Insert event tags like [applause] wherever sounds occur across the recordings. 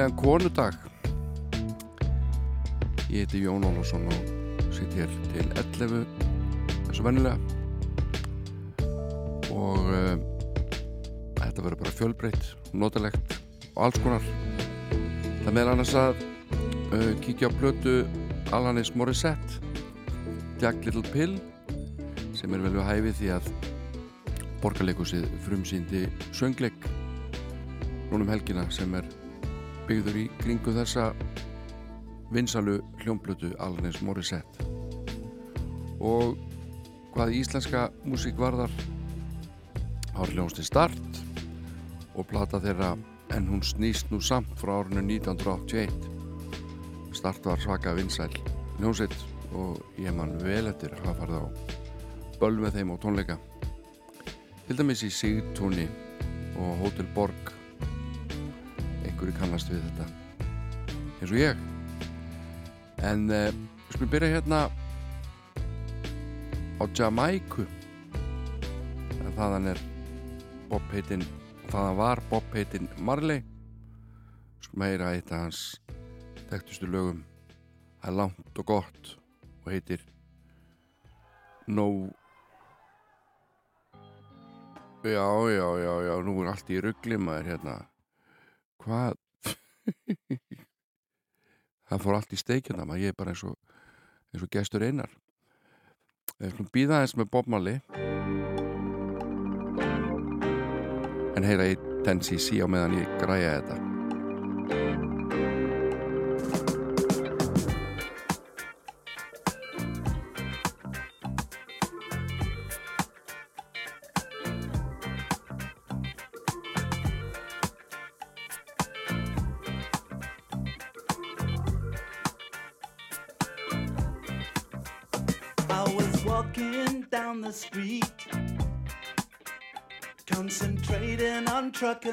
og gleðilegan konudag. Ég heiti Jón Ólafsson og sitt hér til 11 þessu vennilega og uh, þetta verður bara fjölbreytt, notalegt og alls konar. Það meðal annars að uh, kíkja á blötu Alanis Morissette Jack Little Pill sem er vel við hæfi því að borgarleikusið frumsýndi söngleik núnum helgina sem er byggður í kringu þessa vinsalu hljómblötu Alanis Morissette. Og hvað íslenska músík varðar har hljónsti start og plata þeirra en hún snýst nú samt frá árinu 1981 start var svaka vinsæl hljónsitt og ég man vel eftir að hafa farið á böl með þeim á tónleika. Til dæmis í Sigtúni og Hotel Borg einhverju kannast við þetta eins og ég. En uh, við skulum byrja hérna á Jamaiku. En þaðan er Bob heitinn þaðan var Bob heitinn Marley. Skulum heyra eitt af hans þekktustu lögum. Það er langt og gott og heitir No. Já, já, já, já, nú er allt í ruggli maður hérna. Hvað? [laughs] Það fór allt í steikjana maður, ég er bara eins og, eins og gestur einar. Við ætlum býða eins með Bob Marley. En heyra í Tensi sí á meðan ég græja þetta.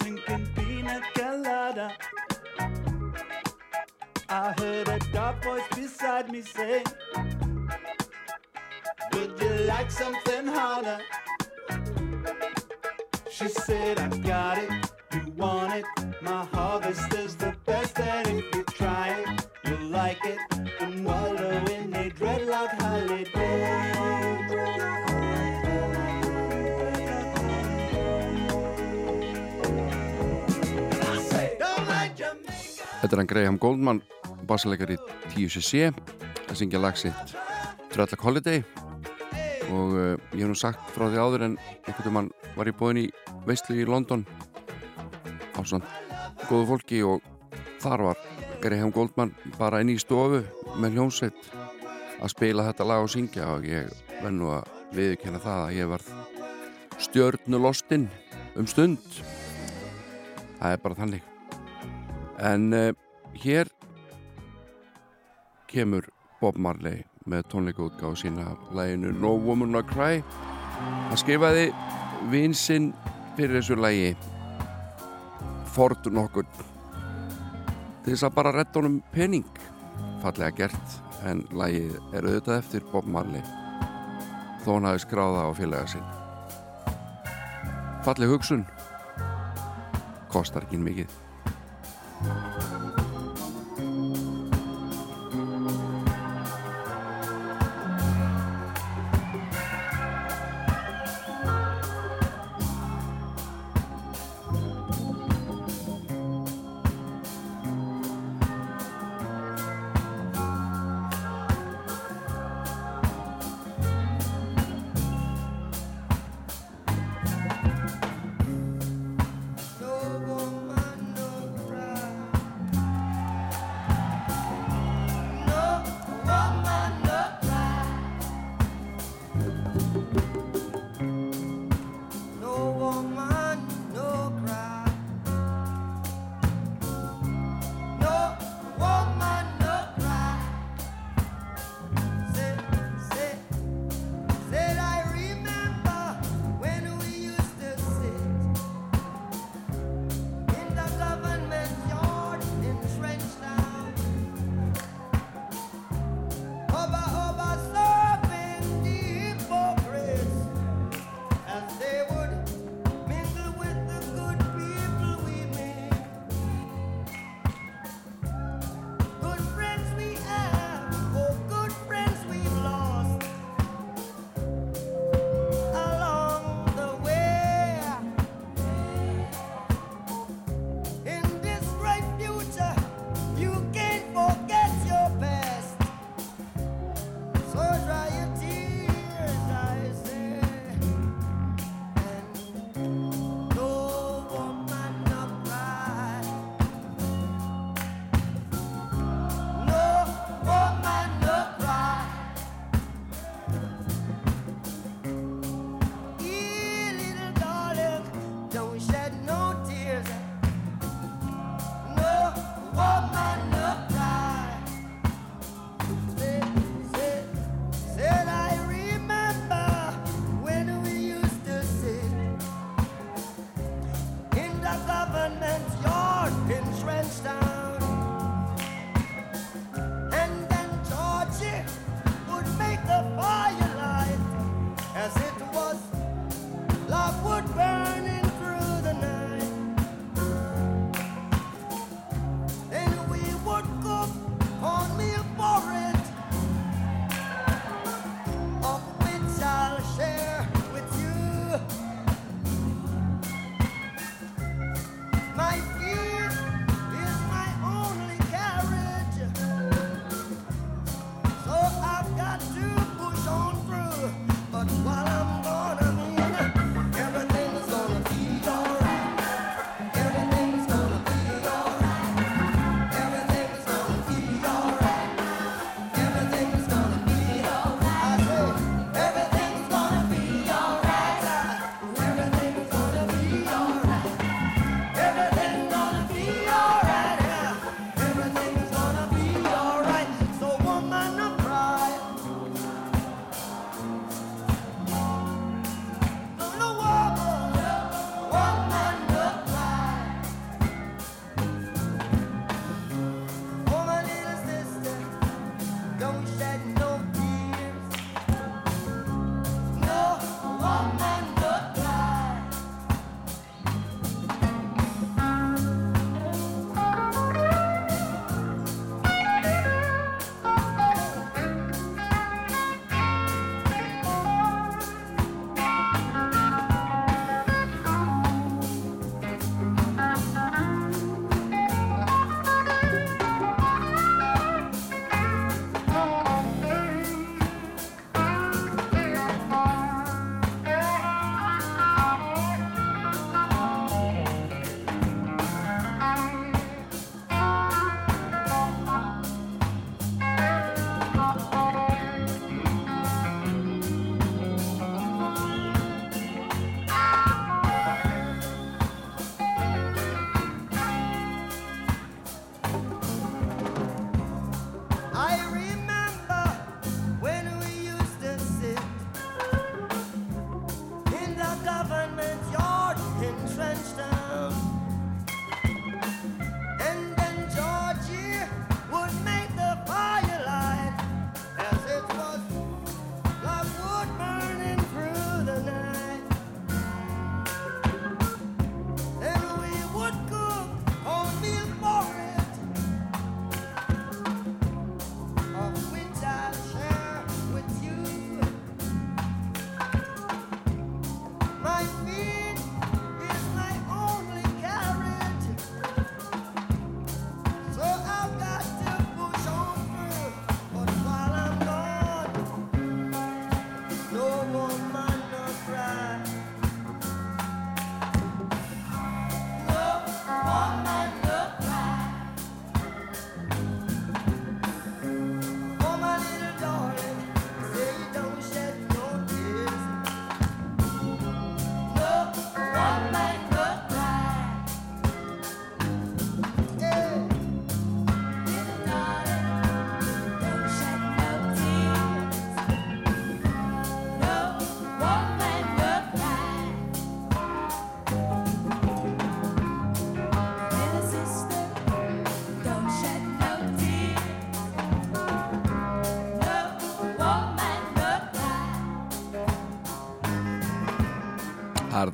Sinking pina colada. I heard a dark voice beside me say, Would you like something harder? She said, I got it, Er hann Graham Goldman, bassalegar í 10cc, að syngja lag sitt Tröllak Holiday. Og uh, ég hef nú sagt frá því áður en einhvern veginn var ég búinn í veistlu í London á svona góðu fólki og þar var Graham Goldman bara inn í stofu með hljómsveit að spila þetta lag og syngja og ég verð nú að viðkynna það að ég varð stjörnulostinn um stund. Það er bara þannig. En uh, hér kemur Bob Marley með tónleikaútgáð sína af læginu No Woman No Cry. Hann skrifaði vinsinn fyrir þessu lægi Ford nokkur til þess að bara retta honum pening. Fallega gert en lægið er auðvitað eftir Bob Marley þó hann hafi skráða á félaga sinn. Falleg hugsun. Kostar ekki mikið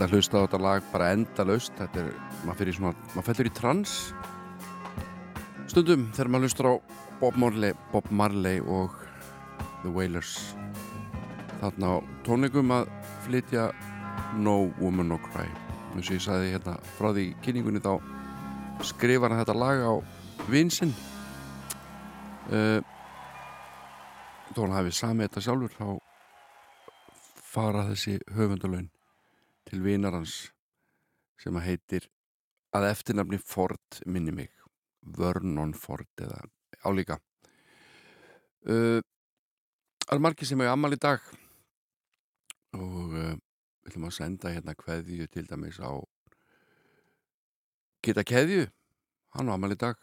Að hlusta á þetta lag bara endalaust. Þetta er, maður fyrir svona, maður fellur í trans. Stundum þegar maður hlustar á Bob Marley, Bob Marley og The Wailers. Þarna á tónleikum að flytja No Woman No Cry. Eins og ég sagði hérna frá því kynningunni þá skrifar hann þetta lag á vinsinn uh, þó hann hafi samið þetta sjálfur þá fara þessi höfundalögn til vinar hans sem að heitir að eftirnafni Ford minni mig Vernon Ford eða álíka. Uh, Það er margir sem hefur ammal í dag og uh, við ætlum að senda hérna kveðju til dæmis á Geta Keðju hann á ammal í dag.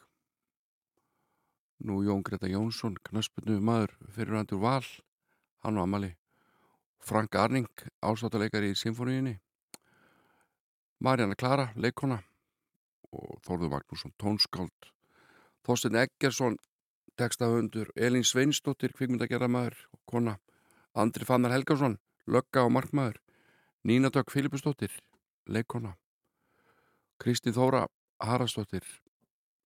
Nú Jón Greta Jónsson knaspunnu maður fyrir til val hann á ammali Frank Arning ásáttuleikari í symfóníunni Marjana Klara leikona og Þórður Magnússon tónskáld. Þorstein Eggersson textahundur Elín Sveinsdóttir kvikmyndagerra maður og kona Andri Fannar Helgarsson lögga og markmaður Nína Dögg Filipusdóttir leikona Kristín Þóra Harastóttir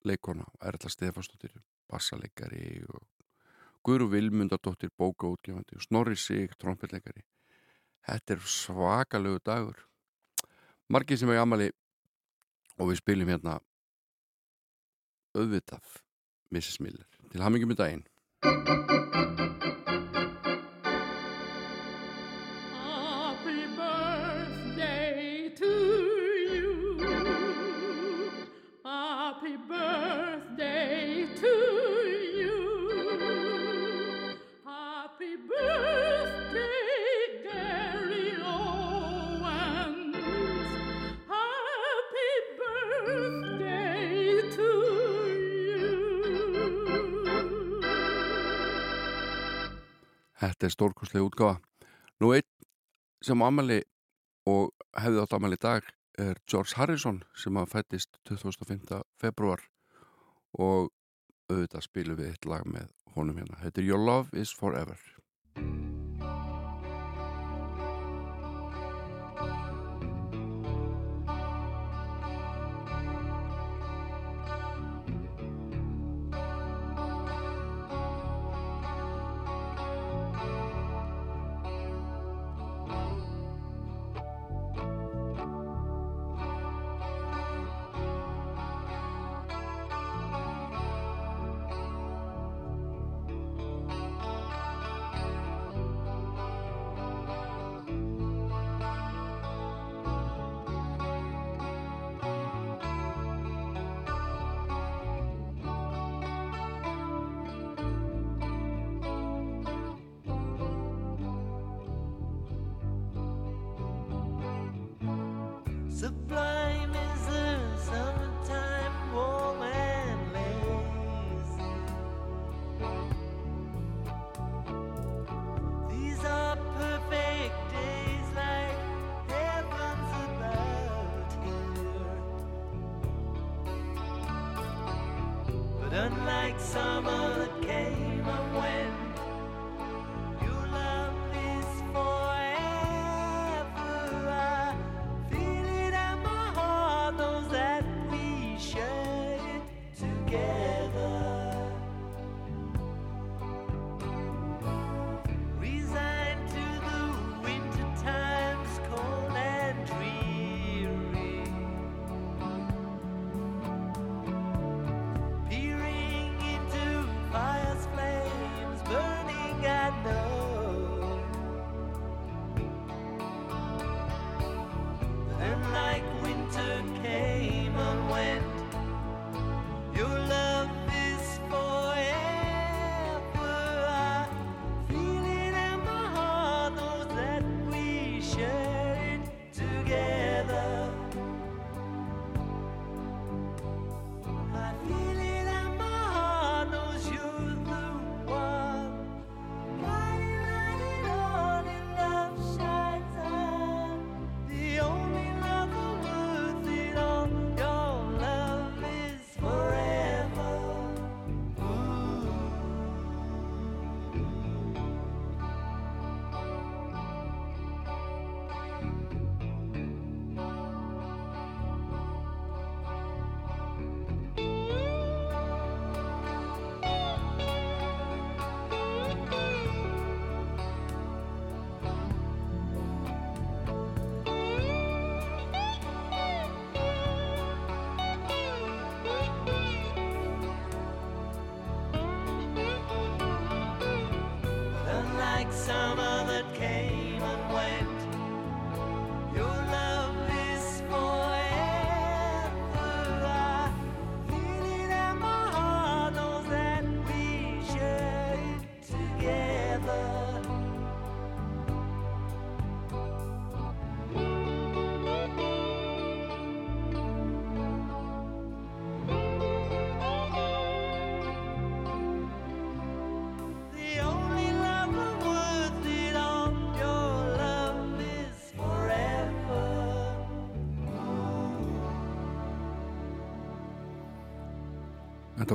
leikona Erla Stefansdóttir bassaleikari og Guðru Vilmundardóttir bókaútgefandi Snorri Sig trompetleikari. Þetta er svakalögu dagur margir sem er amali og við spilum hérna auðvitað Mrs. Miller til hamingjum í daginn Þetta er stórkostlega útgáfa Nú einn sem á amali og hefði átt amali í dag er George Harrison sem að fættist 25. februar og auðvitað spilum við eitt lag með honum hérna. Þetta er Your Love is Forever.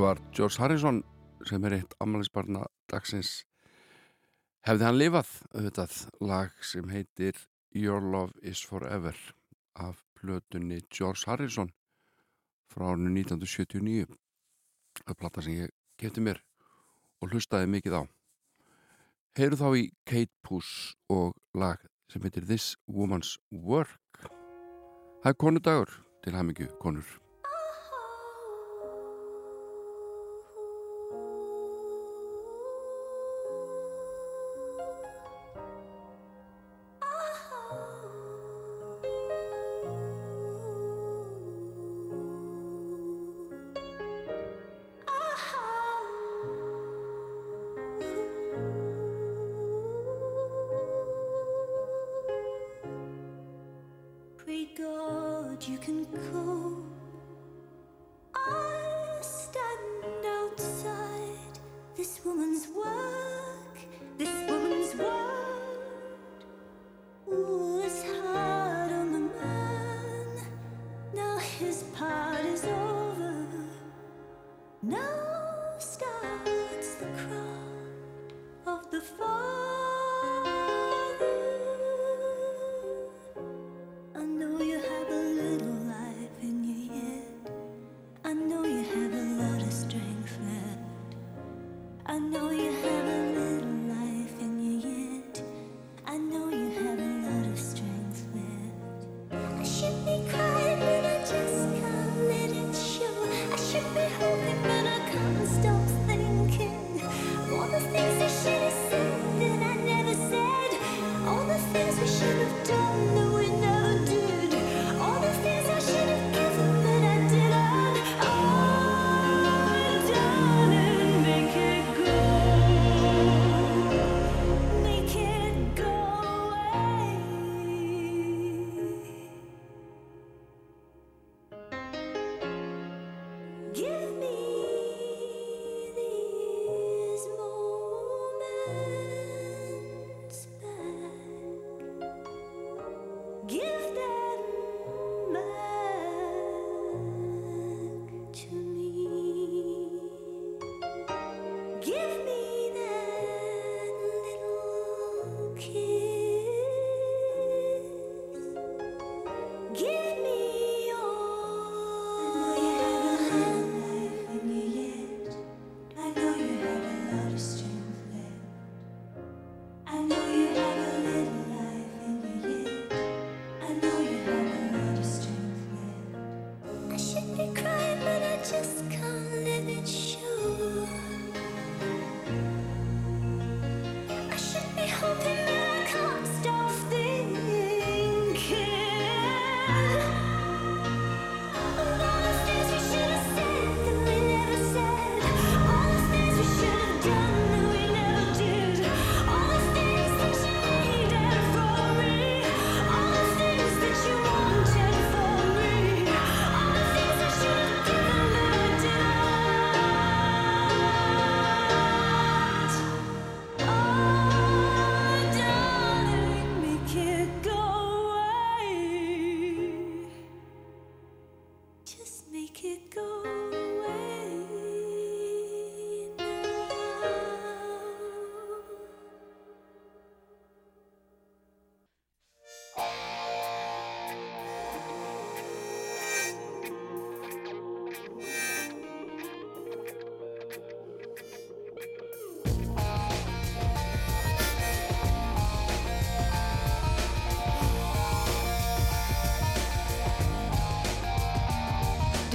Þetta var George Harrison sem er eitt amalinsbarna dagsins. Hefði hann lifað? Auðvitað. Lag sem heitir Your Love Is Forever af blötunni George Harrison frá árinu 1979 að platta sem ég kefti mér og hlustaði mikið á. Heyru þá í Kate Puss og lag sem heitir This Woman's Work. Það er konudagur til hamingju konur.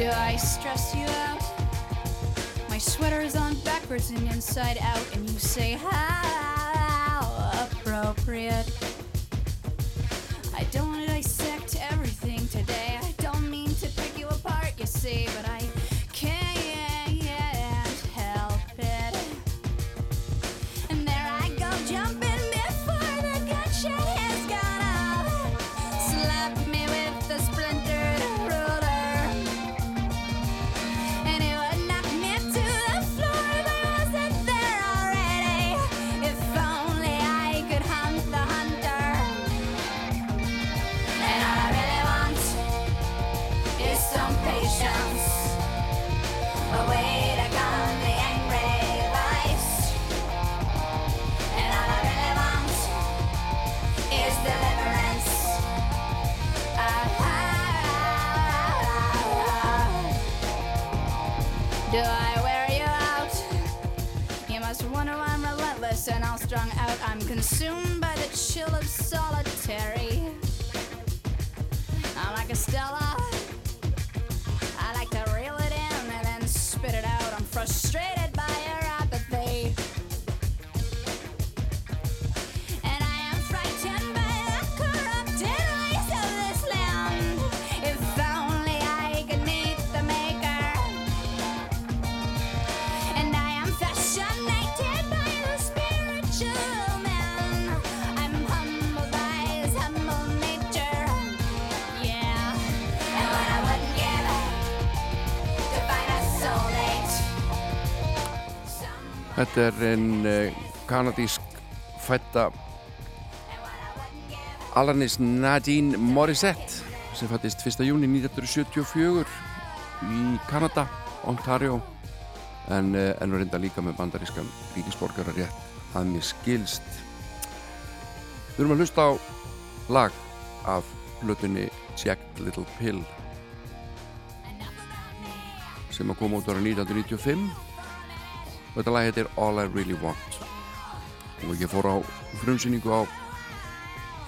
do I stress you out? My sweater's on backwards and inside out, and you say hi. Relentless and all strung out. I'm consumed by the chill of solitary. I'm like a Stella. Þetta er en uh, kanadísk fætta Alanis Nadine Morissette sem fættist 1. júni 1974 í Kanada, Ontario en uh, ennur reynda líka með bandarískan ríkisborgara rétt að mér skilst Við erum að hlusta á lag af hlutunni Jack Little Pill sem að koma út ára 1995 og þetta lag heitir All I Really Want. Og ég fór á frumsýningu á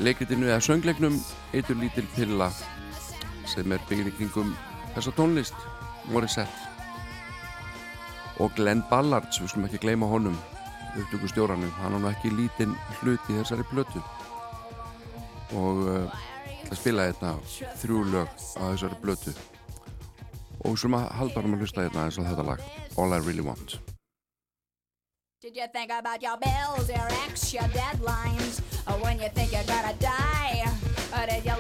leikritinu eða söngleiknum Eitur lítil pilla sem er byggðin í kringum þessa tónlist Morissette og Glenn Ballards, við skulum ekki gleyma honum upptöku stjóranum, hann á nú ekki lítinn hluti í þessari plötu. Og uh, það spilaði þetta þrjú lög á þessari plötu. Og skulum að halda hann að hlusta hérna eins og þetta lag All I Really Want Did you think about your bills, your ex, your deadlines? Or when you think you're gonna die? Or did you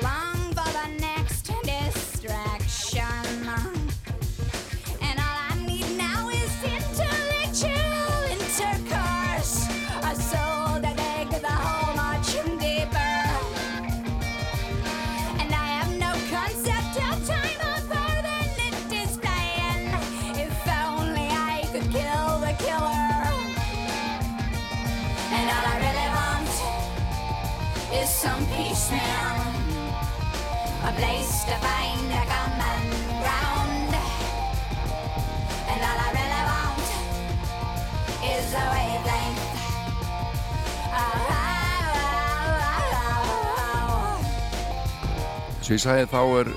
Svo ég sagði þá er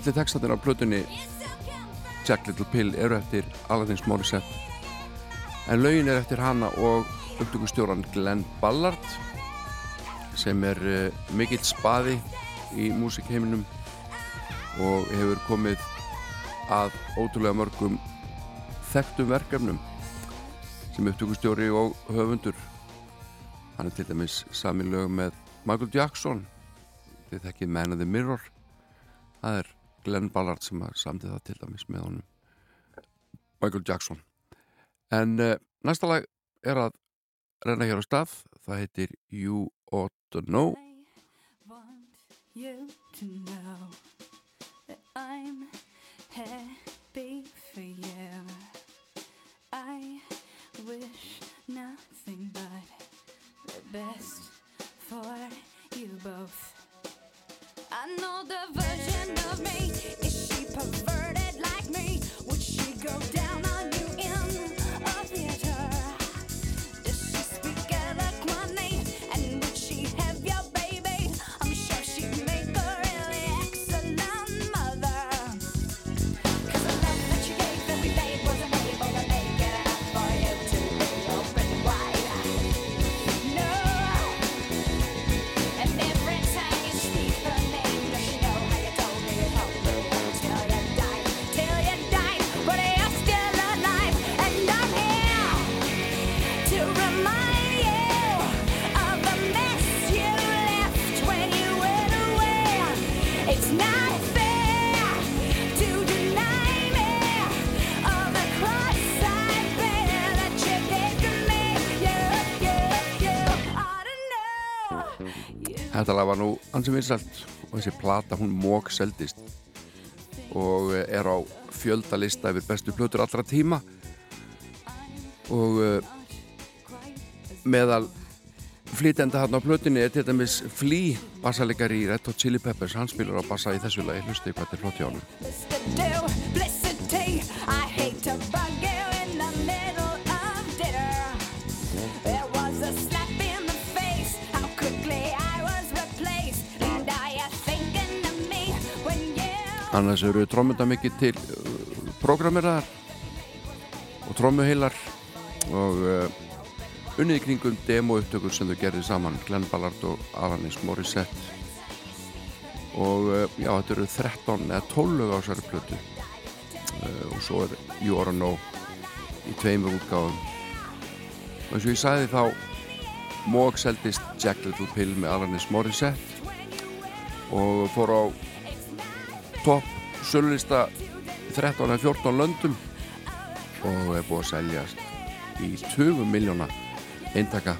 allir textatir á plötunni Jack Little Pill eru eftir Alanis Morissette en lögin er eftir hana og upptökustjóran Glenn Ballard sem er uh, mikill spaði í músikheiminum og hefur komið að ótrúlega mörgum þekktum verkefnum sem upptökustjóri og höfundur. Hann er til dæmis sami lög með Michael Jackson þið þekkið Man in the Mirror. Það er Glenn Ballard sem að samti það til dæmis með honum. Michael Jackson. En uh, næsta lag er að renna hér á stað. Það heitir You Ought to Know. I want you to know that I'm happy for you. I wish nothing but the best for you both. I know the version of me. Is she perverted like me? Would she go down on you in a Þetta lag var nú ansið vinsalt og þessi plata hún mók seldist og eh, er á fjöldalista yfir bestu plötur allra tíma. Og uh, meðal flytenda hann á plötunni er til dæmis Flea bassalegari í Red Hot Chili Peppers. Hann spilur á bassa í þessu lagi. Hlusti hvað þetta er flott hjá hann annars eru trómynda mikið til uh, programmeraðar og trómuheilar og uh, unnið í kringum demo upptökur sem þau gerði saman Glenn Ballard og Alanis Morissette. Og uh, já, þetta eru 13 eða 12 lög á þessari plötu. Uh, og svo er You Oughta Know í tveimur útgáðum og eins og ég sagði þá móg seldist Jack Little Pill með Alanis Morissette og fór á topp sölulista í 13 eða 14 löndum og er búið að seljast í 20 miljóna eintaka.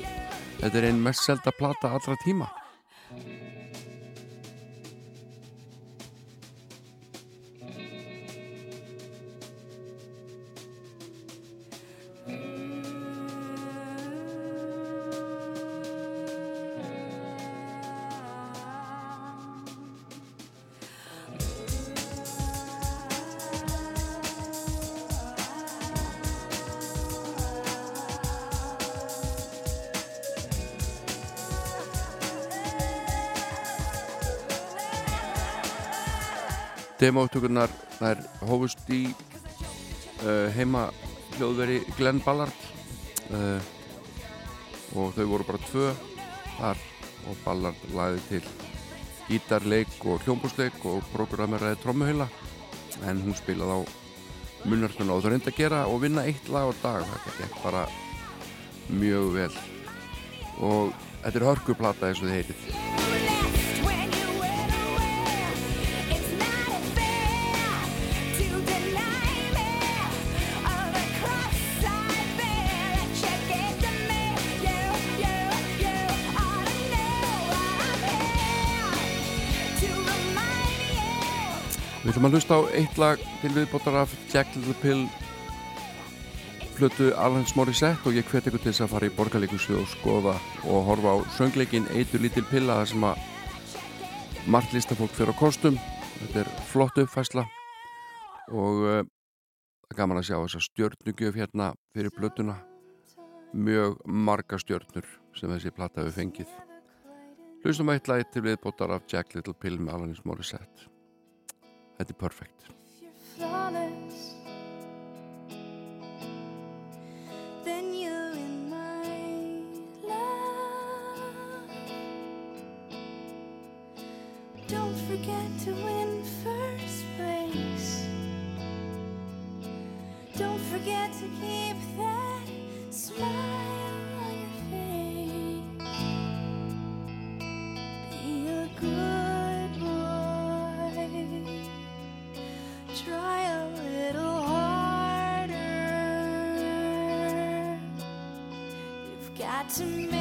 Þetta er einn mest selda plata allra tíma Demóttökurnar þær hófust í uh, heima hljóðveri Glenn Ballard uh, og þau voru bara tvö þar og Ballard lagði til gítarleik og hljómbúsleik og programmeraði trommuheila en hún spilaði á munnartuna og þau reyndi að gera og vinna eitt lag á dag. Þetta gekk bara mjög vel. Og þetta er hörkuplata eins og þið heitið ætlum að hlusta á eitt lag til viðbótar af Jack Little Pill flötu Alanis Morissette og ég hvet ykkur til þess að fara í borgarleikusvið og skoða og horfa á söngleikin Eitur lítil pilla þar sem að margt listafólk fyrir á kostum. Þetta er flott uppfæsla og uh, það er gaman að sjá þessa stjörnugjöf hérna fyrir plötuna. Mjög marga stjörnur sem þessi plata hefur fengið. Hlustum á eitt lag til viðbótar af Jack Little Pill með Alanis Morissette Þetta er perfekt flawless, then you're in my love. Don't forget to win first place. Don't forget to keep that smile to measure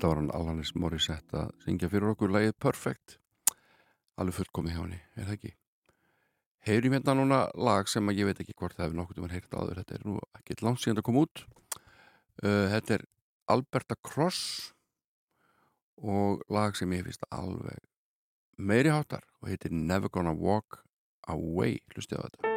Þetta var hann Alanis Morissette að syngja fyrir okkur. Lagið Perfect. Alveg fullkomið hjá henni, er það ekki? Heyrim hérna núna lag sem að ég veit ekki hvort það hefur nokkuð um að heyrta áður. Þetta er nú ekki langt síðan að koma út. Uh, Þetta er Alberta Cross og lag sem ég finnst alveg meiri háttar og heitir Never Gonna Walk Away. Hlustið á þetta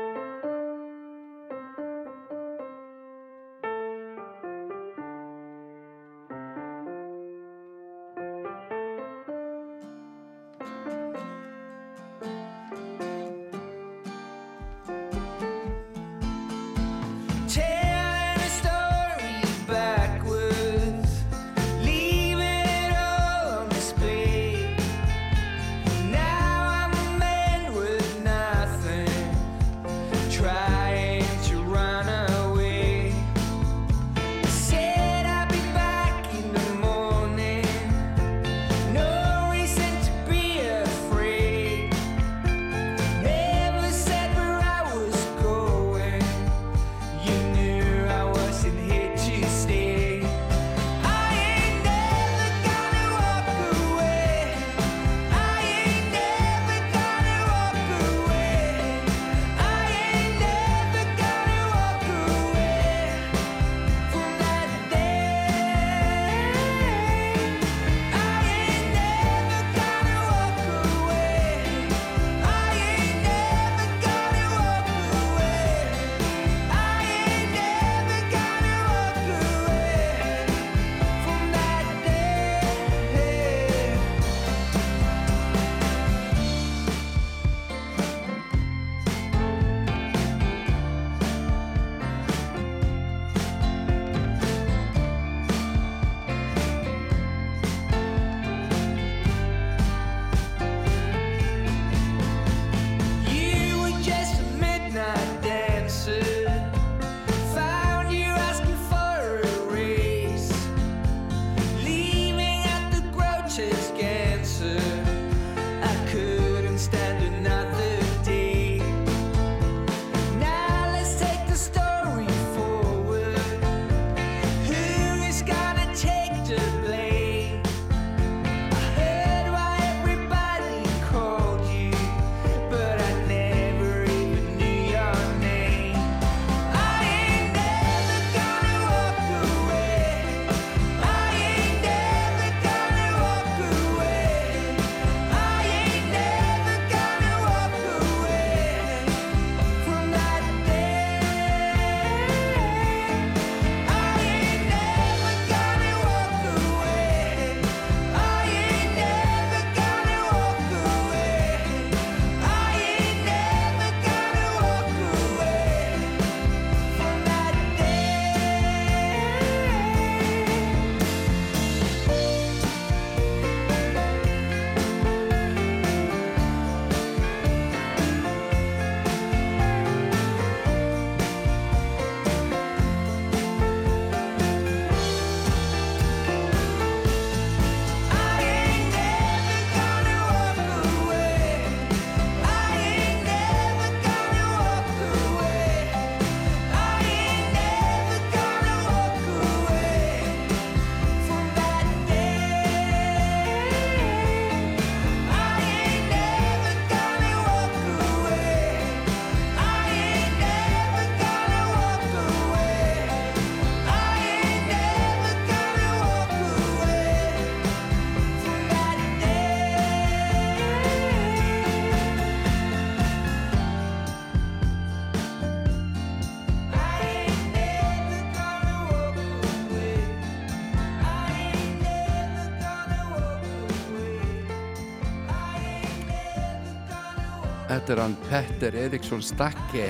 þetta er hann Petter Eriksson Stakke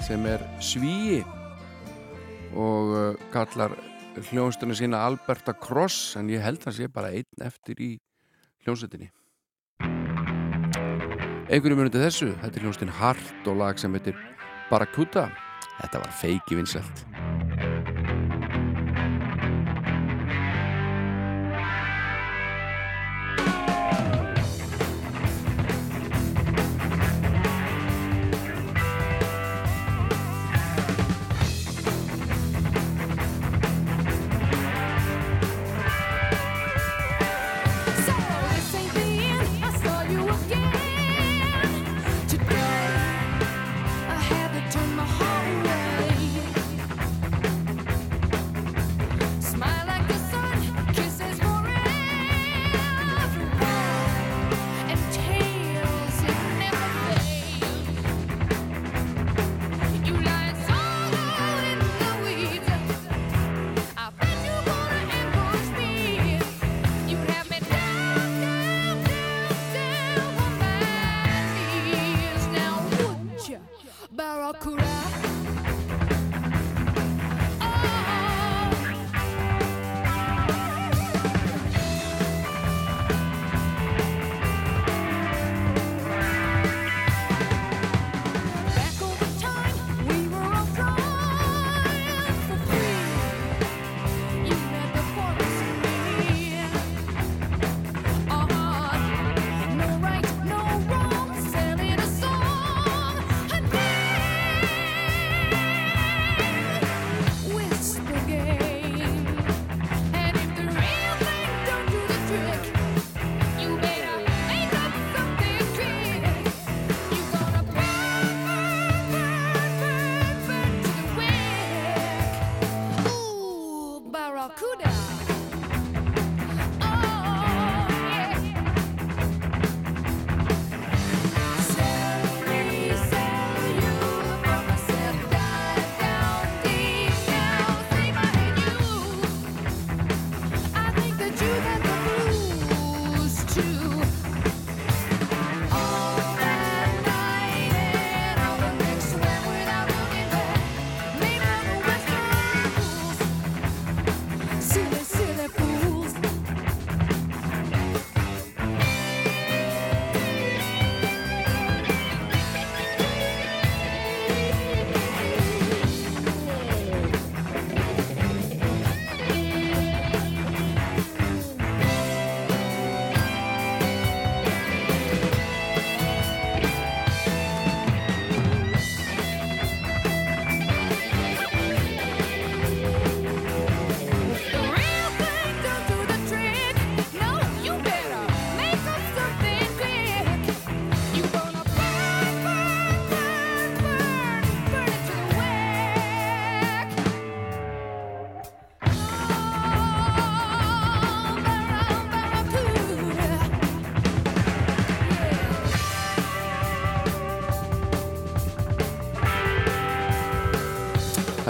sem er svíi og uh, kallar hljónstunni sína Alberta Cross en ég held að það sé bara einn eftir í hljónsutinni einhverju mjög undir þessu. Þetta er hljónstinn Hart og lag sem heitir Barracuda. Þetta var feiki vinsælt.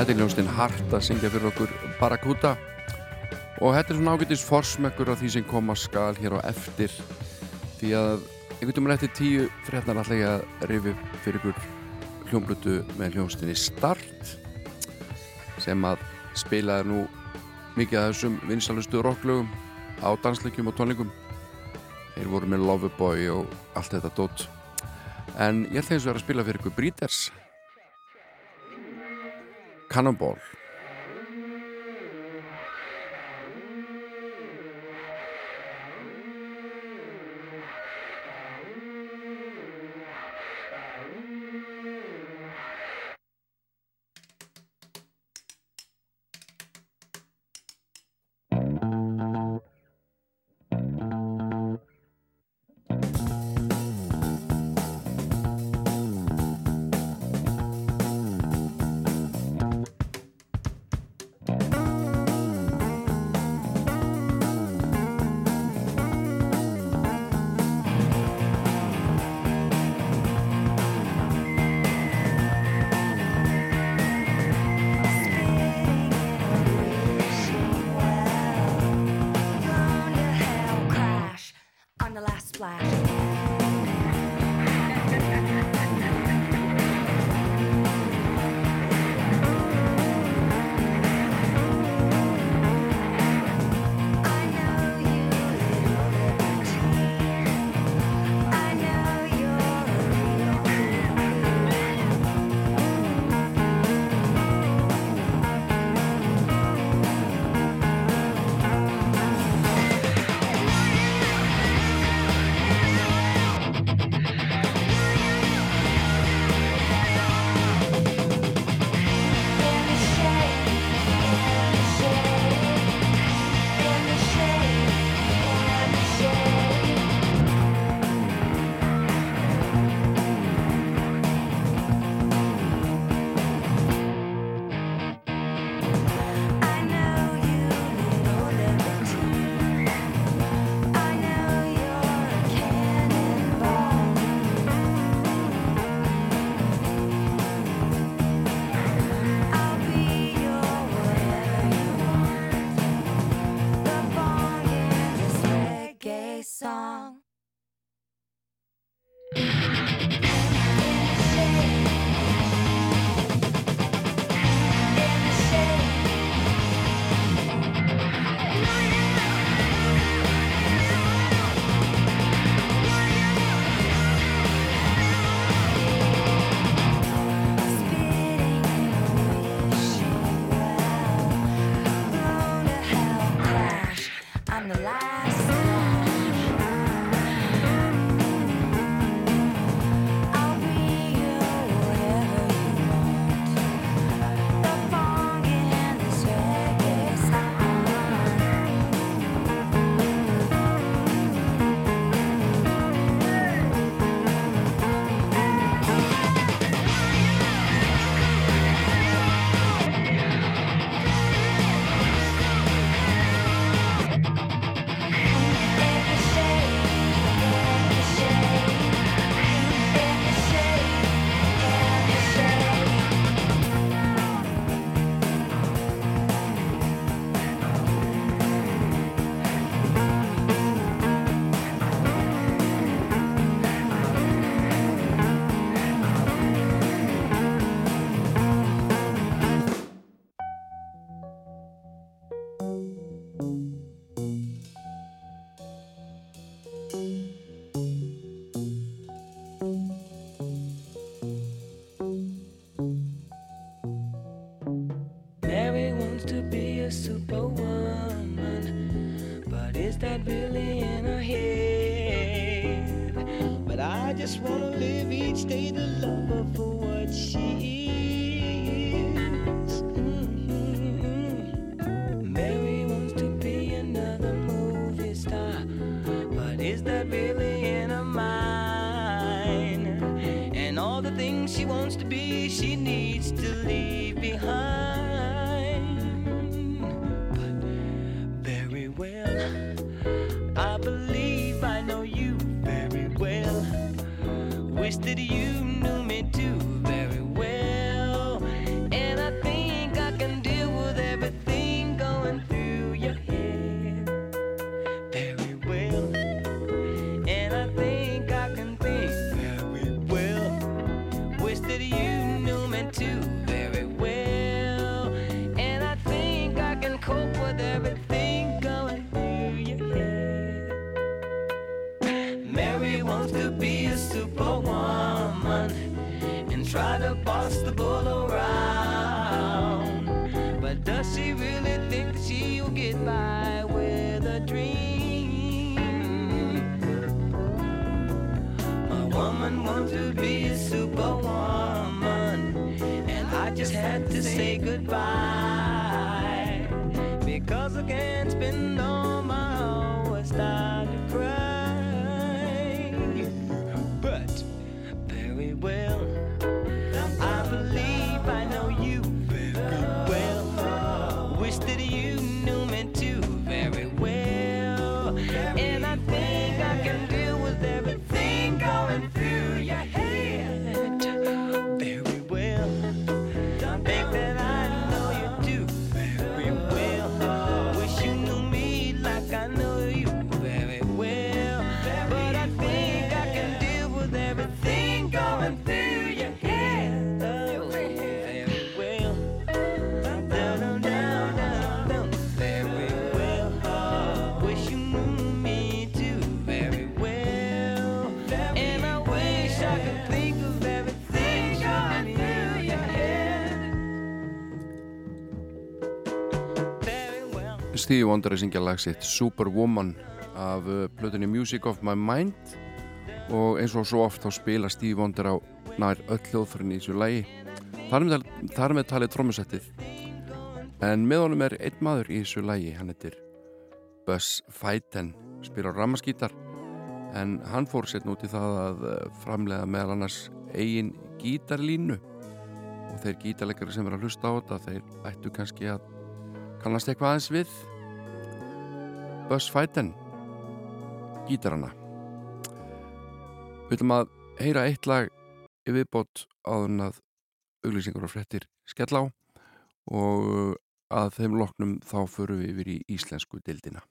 Þetta er hljómsdinn Hart að syngja fyrir okkur Barracuda. Og þetta er svona ágætist forsmökkur af því sem kom að skal hér á eftir. Því að einhvern veginn eftir tíu frétnar alltaf ég að rifi fyrir ykkur hljómblutu með hljómsdinn í start sem að spilaði nú mikið af þessum vinsalustu rocklögum á dansleikum og tónleikum. Þeir voru með Loveboy og allt þetta dótt en ég ætla eins og að spila fyrir ykkur Breeders. Cannonball. Stevie Wonder að syngja lag sitt Superwoman af eh, plötunni Music of My Mind. Og eins og svo oft þá spila Stevie Wonder á nær öll hljóðfyrin í þessu lagi. Þar með, þar með talið trómusettið en með honum er einn maður í þessu lagi, hann heitir Buzz Feiten spila rammaskítar en hann fór sér núti það að eh, framlega meðal annars eigin gítarlínu. Og þeir gítarleikari sem er að hlusta á þetta þeir ættu kannski að kannast eitthvað aðeins við. Buzz Fiden gítarana. Við viljum að heyra eitt lag viðbót áður en að auglýsingar og frettir skell á og að þeim loknum þá förum við yfir í íslensku dildina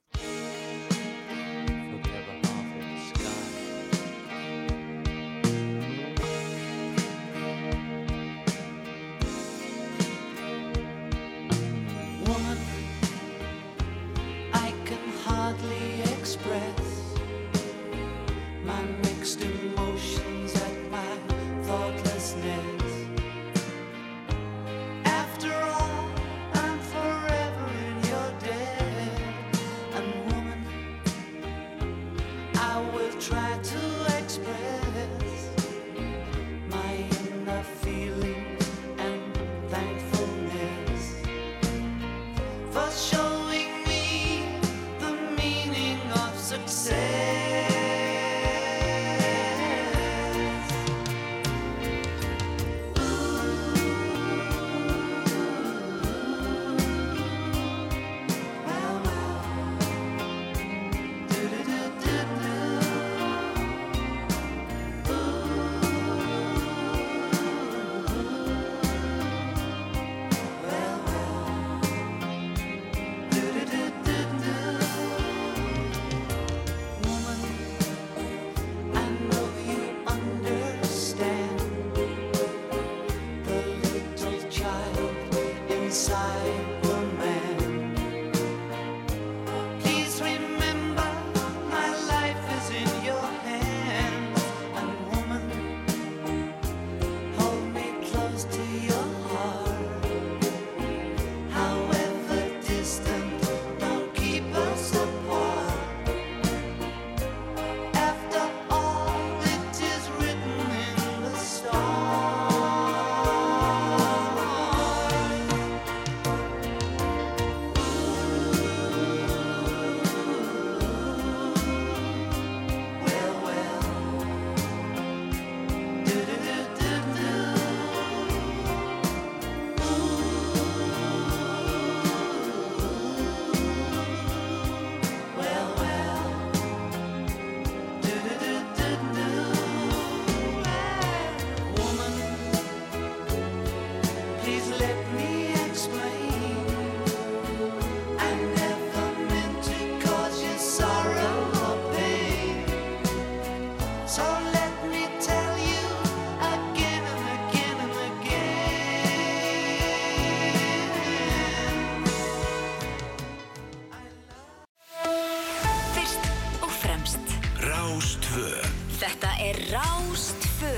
Rástvö Þetta er Rástfö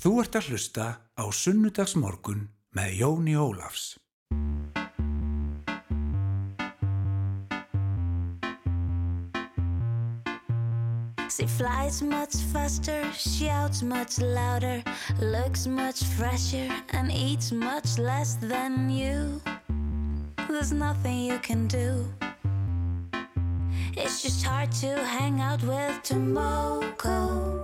Þú ert að hlusta á Sunnudagsmorgun með Jóni Ólafs. She flies much faster, shouts much louder, looks much fresher, and eats much less than you. There's nothing you can do. It's just hard to hang out with Tomoko.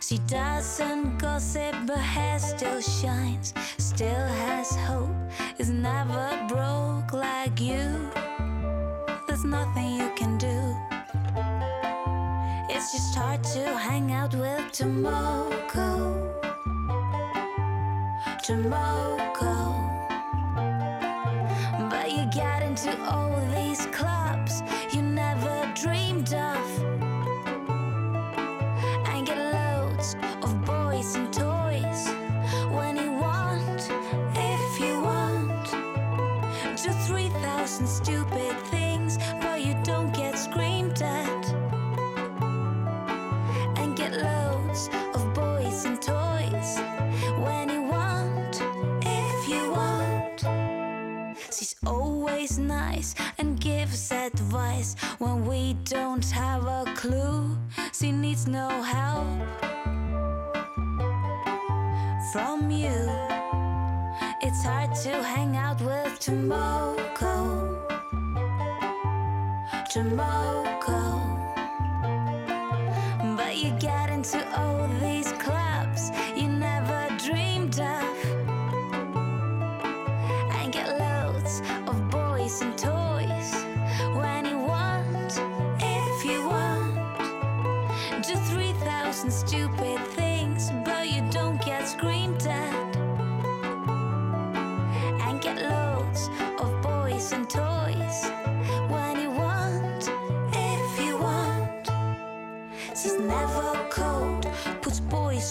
She doesn't gossip, but hair still shines, still has hope, is never broke like you. There's nothing you can do. It's just hard to hang out with Tomoko. Tomoko. Into all these clubs you never dreamed of nice and gives advice when we don't have a clue. She needs no help from you. It's hard to hang out with Tomoko. Tomoko. But you get into all these clubs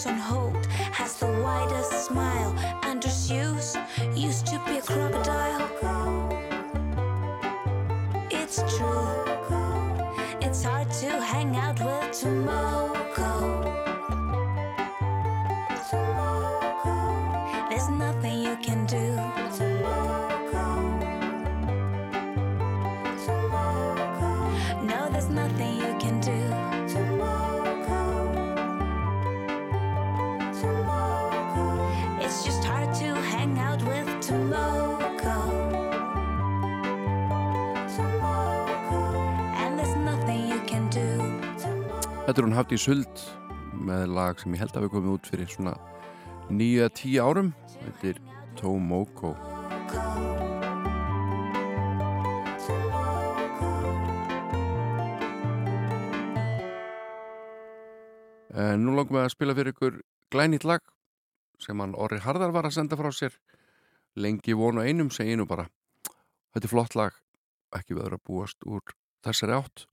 on hold, has the widest smile, and her shoes used to be a crocodile. It's true, it's hard to hang out with Tomoko. Þetta er hún haft í suld með lag sem ég held að við komum út fyrir svona 9-10 árum. Þetta er Tomoko. En nú langum við að spila fyrir ykkur glænýtt lag sem hann Orri Harðar var að senda frá sér. Lengi vonu einum segi nú bara. Þetta er flott lag. Ekki við að búast úr þessari átt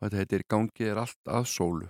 og þetta heitir Gangið er allt að sólu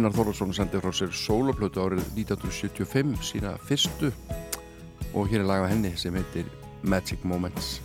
Gunnar Þorvarsson sendi frá sér sólaplötu árið 1975 sína fyrstu. Og hér er lag af henni sem heitir Magic Moments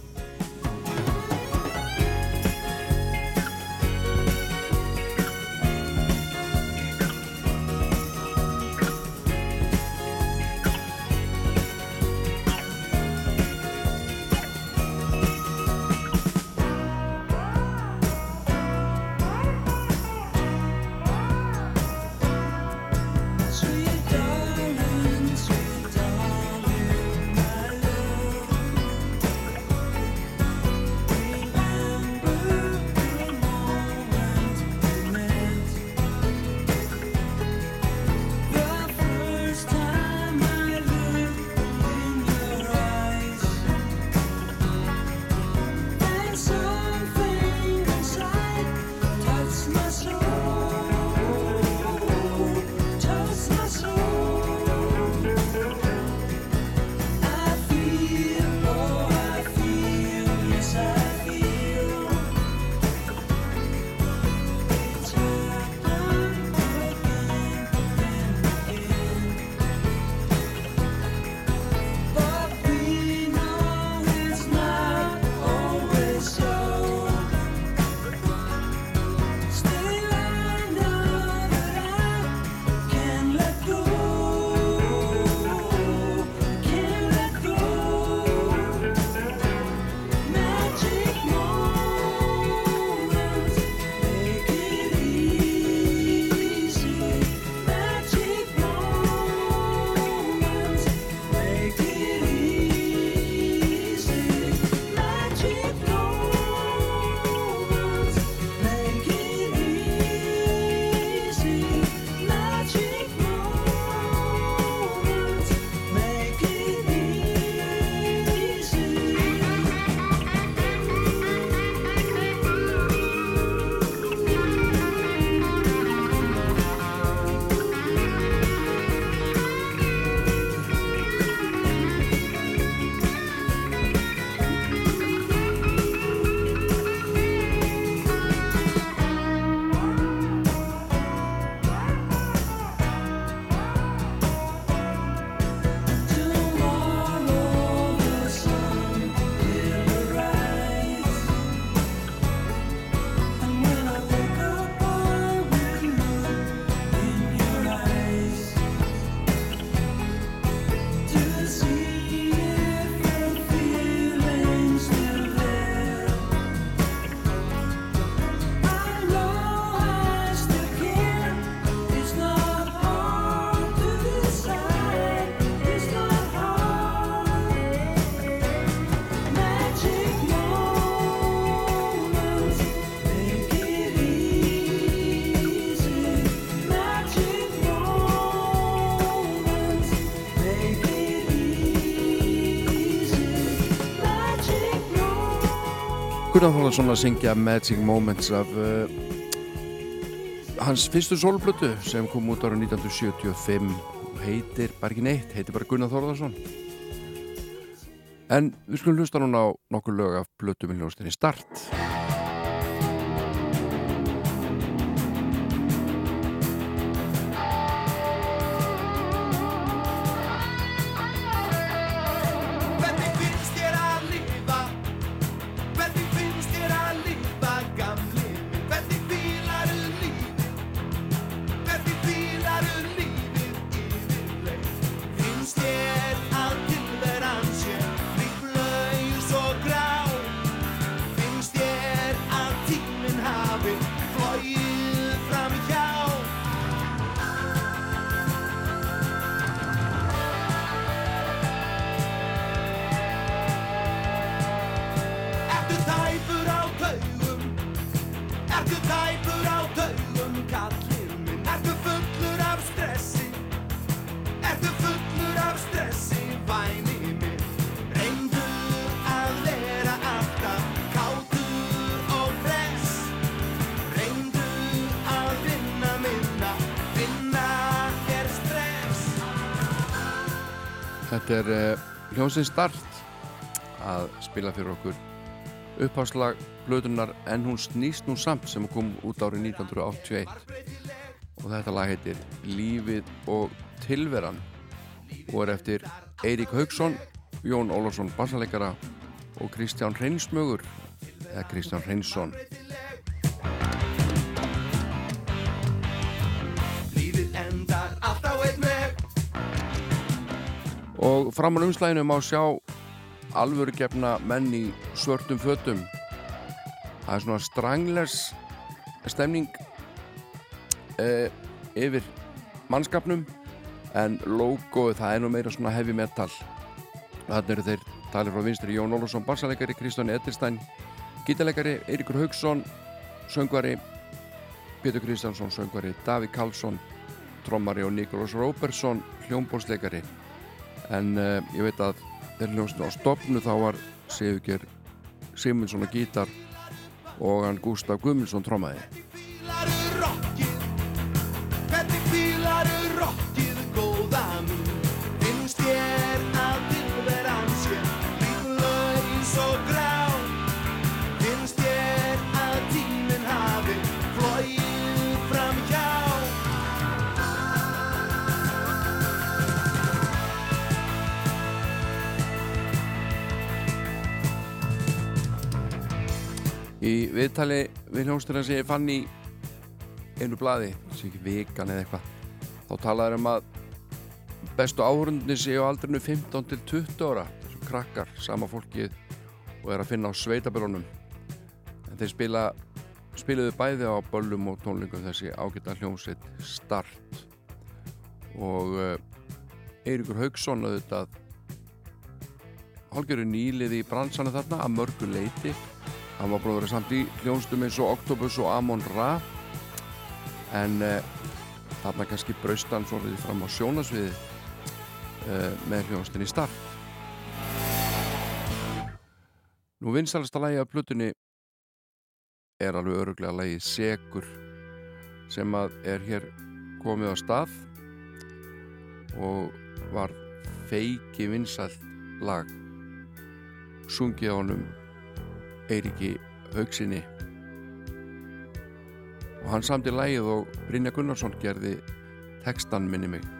Gunnar Þorlarsson að syngja Magic Moments af uh, hans fyrstu sólblötu sem kom út ára 1975 og heitir bara ekki neitt, heitir bara Gunnar Þorlarsson en við skulum hlusta núna á nokkur lög af blötu með hljóstinni Start hljómsið start að spila fyrir okkur uppháslag blöðunar en hún snýst nú samt sem kom út árið 1981 og þetta lag heitir Lífið og tilveran og er eftir Eirík Haugsson, Jón Ólafsson bassaleikara og Kristján Hreinsmögur eða Kristján Hreinsson Og fram á umslæginu má sjá alvörugefna menn í svörtum fötum. Það er svona strangles stemning eh, yfir mannskapnum en logoið það er nú meira svona heavy metal. Þannig eru þeir talir frá vinstri Jón Ólafsson, bassalegari, Kristján Edilstein, gítalegari, Eiríkur Haugsson, söngvari, Pétur Kristjánsson, söngvari, Davík Karlsson, trommari og Nikolás Róbersson, hljómbólsleikari en uh, ég veit að þegar hljómsnum á stopnu þá var Sigurger Sigmundsson á gítar og hann Gustaf Guðmundsson trommaði. Fílaru rockið Hvernig fílaru rockið góða mín Í viðtali við hljómsdurinn sem ég fann í einu blaði, sem ekki vikan eða eitthvað þá talaður um að bestu áhörundin séu aldrinu 15 til 20 ára þessum krakkar, sama fólkið og er að finna á sveitabörunum en þeir spila spiluðu bæði á böllum og tónlingum þessi ágæta hljómsveit Start. Og uh, Eiríkur Haugsson auðvitað hálfgerður nýliði í bransanu þarna að mörgu leiti hann var búin að vera samt í hljónstum eins og Octopus og Amon Ra. En uh, þarna kannski braust hann svolítið fram á sjónasviði uh, með hljónstin í start Nú vinsalasta lagi af plutunni er alveg öruglega lagi Segur sem að er hér komið á stað og var feiki vinsalt lag. Sungið á honum Eiríki Haugsinni og hann samti lægið og Brynja Gunnarsson gerði textan minni mig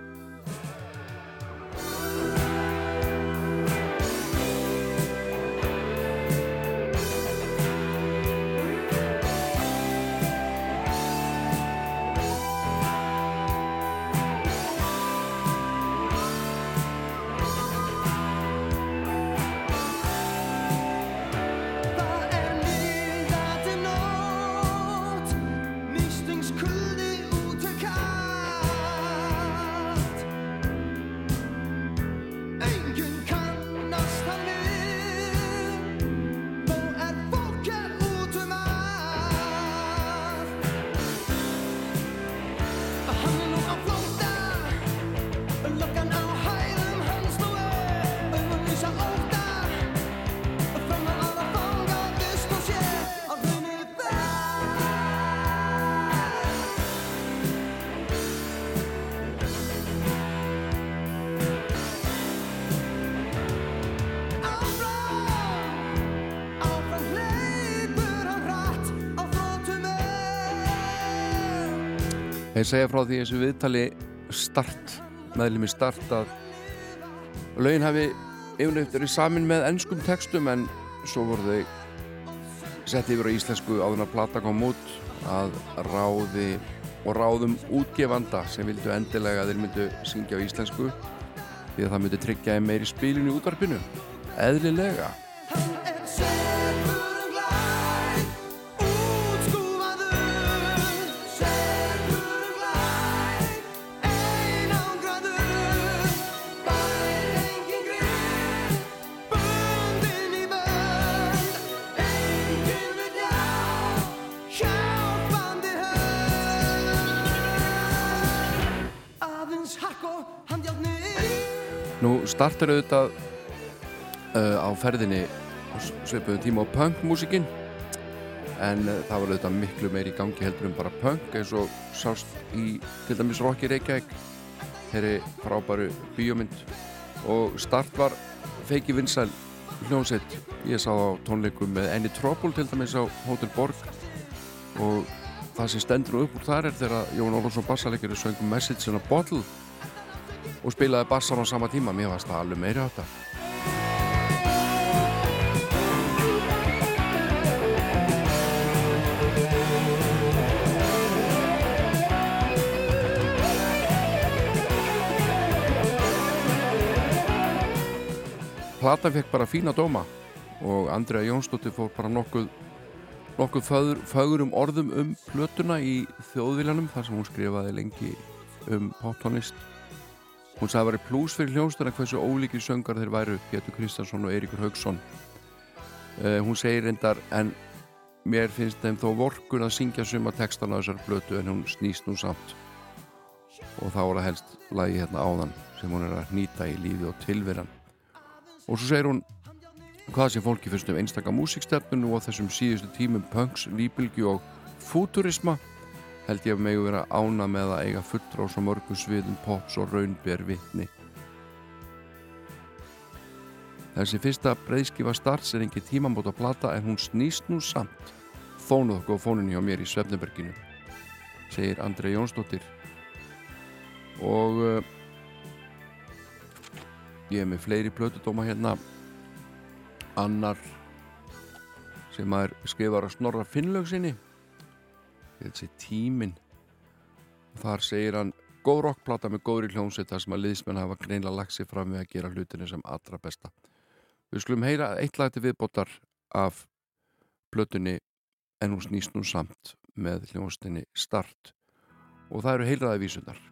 segja frá því þessu viðtali start, meðlumi start að lögin hafi yfirleitt verið samin með ennskum textum en svo voru þau sett yfir á íslensku áður en að plata kom út að ráði og ráðum útgefanda sem vildu endilega að þeir myndu syngja á íslensku því að það myndi tryggja meiri spilin í útvarpinu. Eðlilega Nú startar auðvitað uh, á ferðinni á svipuðum tíma á punkmúsikinn en uh, það var auðvitað miklu meiri í gangi heldur en bara punk eins og sást í til dæmis Rocky Reykjavík. Þeirri frábæru bíómynd. Og start var feiki vinsæl hljómsveit. Ég sá á tónleikum með Annie Trouble til dæmis á Hotel Borg. Og það sem stendur upp úr þar er þegar Jón Ólafsson bassalegjari söngum Message in a Bottle og spilaði bassan á sama tíma. Mér varst það alveg meiri á þetta Platan fekk bara fína dóma og Andrea Jónsdóttir fór bara nokkuð nokkuð fögur, fögurum orðum um plötuna í þjóðviljanum þar sem hún skrifaði lengi um poptónlist hún sagði að það væri plús fyrir hljónstuna hversu ólíkir söngar þeir væru Pétur Kristjánsson og Eiríkur Haugsson uh, hún segir reyndar en mér finnst þeim þó vorkun að syngja suma textan á þessar plötu en hún snýst nú samt. Og þá er það helst lagi hérna áðan sem hún er að nýta í lífi og tilveran. Og svo segir hún hvað sem fólki finnst um einstaka músikstefnun og þessum síðustu tímum punks, líbylgi og futurisma held ég að megu vera ána með að eiga fullra á svo mörgum sviðum pops og raunber vitni. Þessi fyrsta breyðskifa starts er engi tímamóta plata en hún snýst nú samt. Fónuð okkur á fónunni hjá mér í Svefneberginu segir Andrei Jónsdóttir. Og uh, ég er með fleiri plötudóma hérna. Annar sem að er skrifar að snorra Finnlaug sinni þessi tímin þar segir hann góð rockplata með góðri hljómsveit þar sem að liðsmenn hafa greinlega lagt sér fram við að gera hlutinu sem allra besta. Við skulum heyra eitt lag til viðbótar af plötunni en hún snýst nú samt með hljómsveitinni Start. Og það eru heilraði vísundar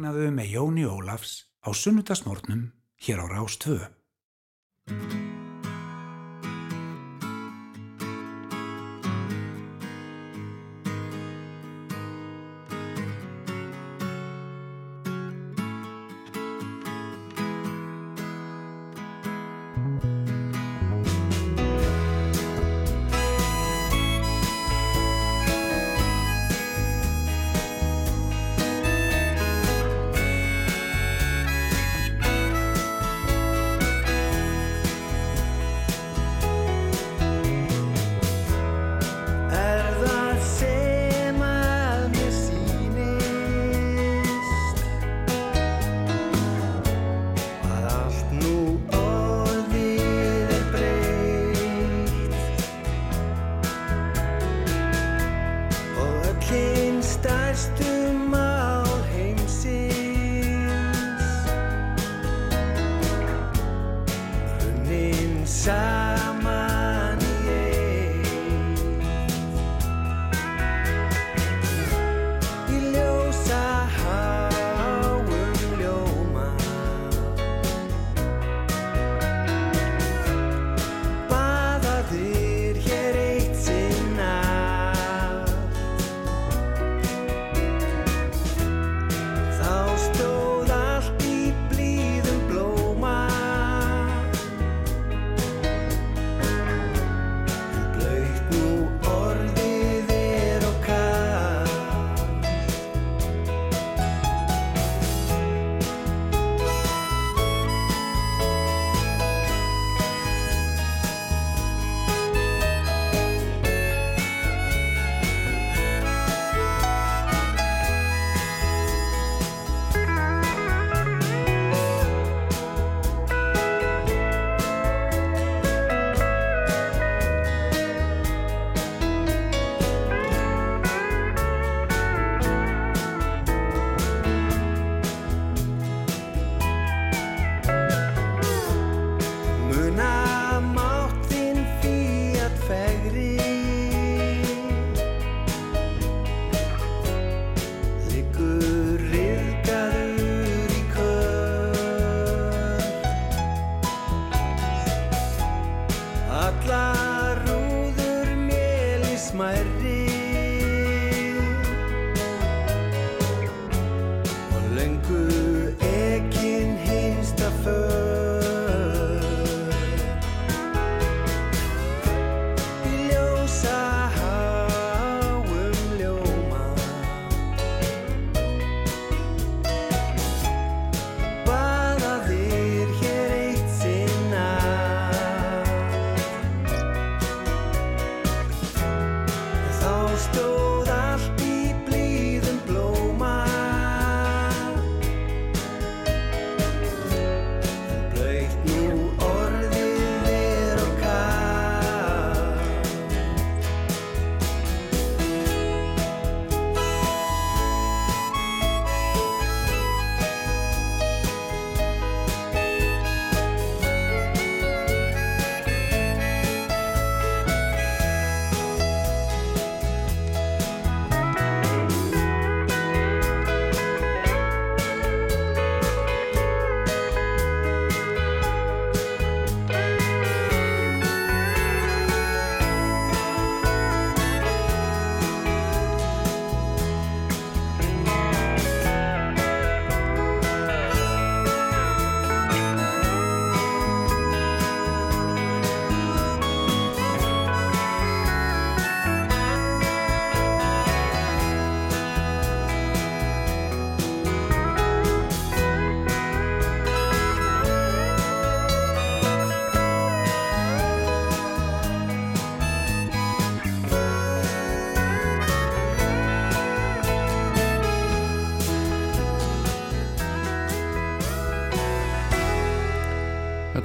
Vaknaðu með Jóni Ólafs á sunnudagsmórnum hér á Rástvö.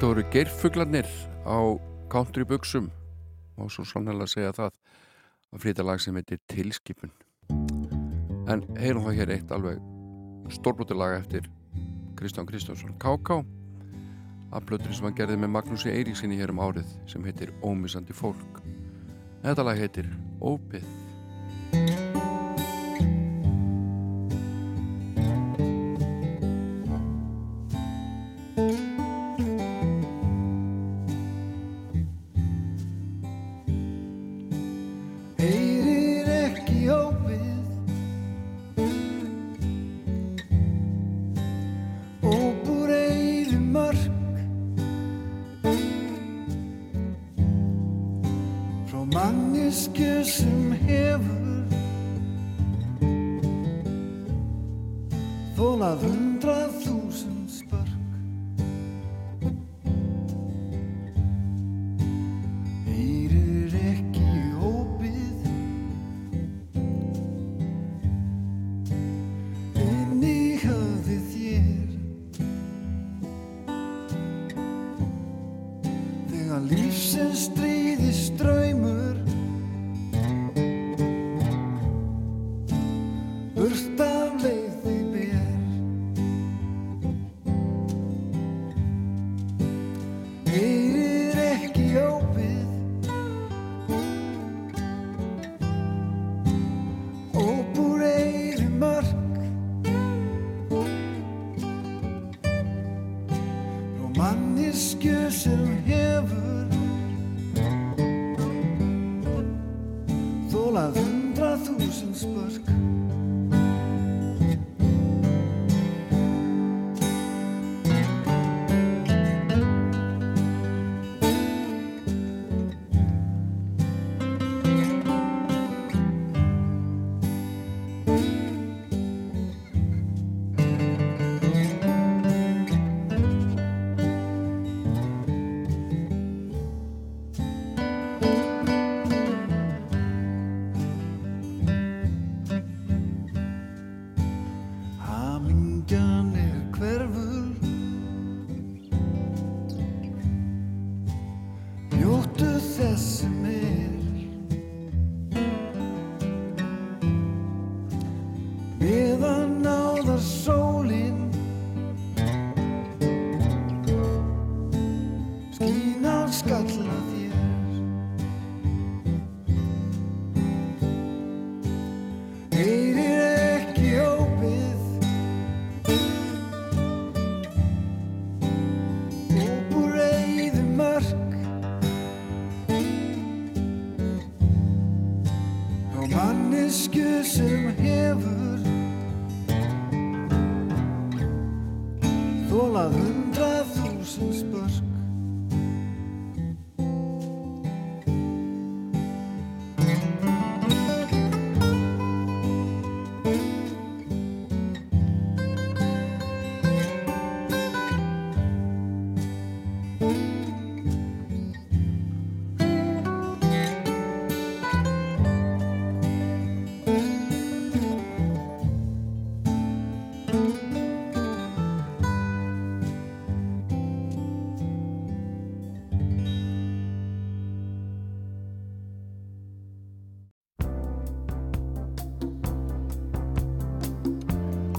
Þetta voru geirfuglarnir á country buxum. Og svo sannlega segja það. Að flytja lag sem heitir Tilskipun. En heyrum það hér eitt alveg stórbúti lag eftir Kristján Kristjánsson. K.K. af plötur sem hann gerði með Magnúsi Eiríksinni hér um árið sem heitir Ómissandi fólk. Þetta lag heitir Ópið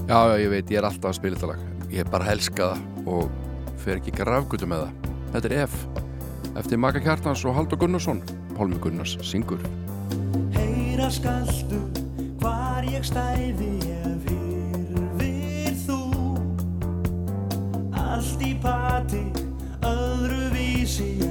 Já, já, ég veit, ég er alltaf að spila þetta lag. Ég er bara að helska það og fer ekki grafgutu með það. Þetta er F Eftir Maka Kjartans og Haldur Gunnarsson. Pálmi Gunnars syngur. Heyra skaltu hvar ég stæði ef hyrfir þú. Allt í pati öðru vísi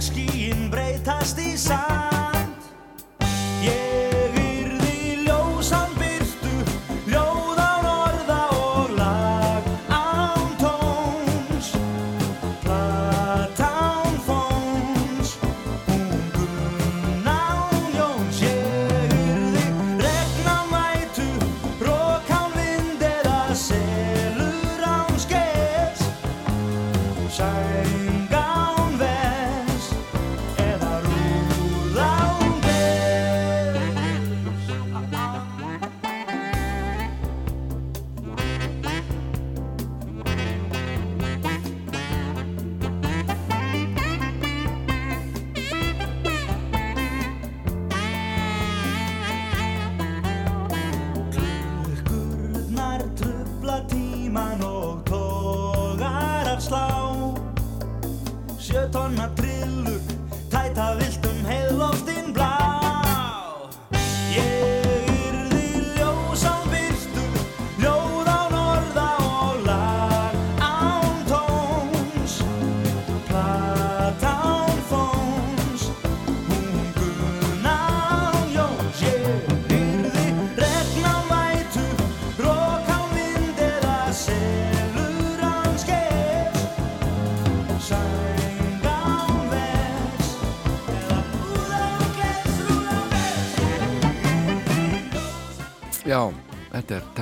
regnskíin breytast í sand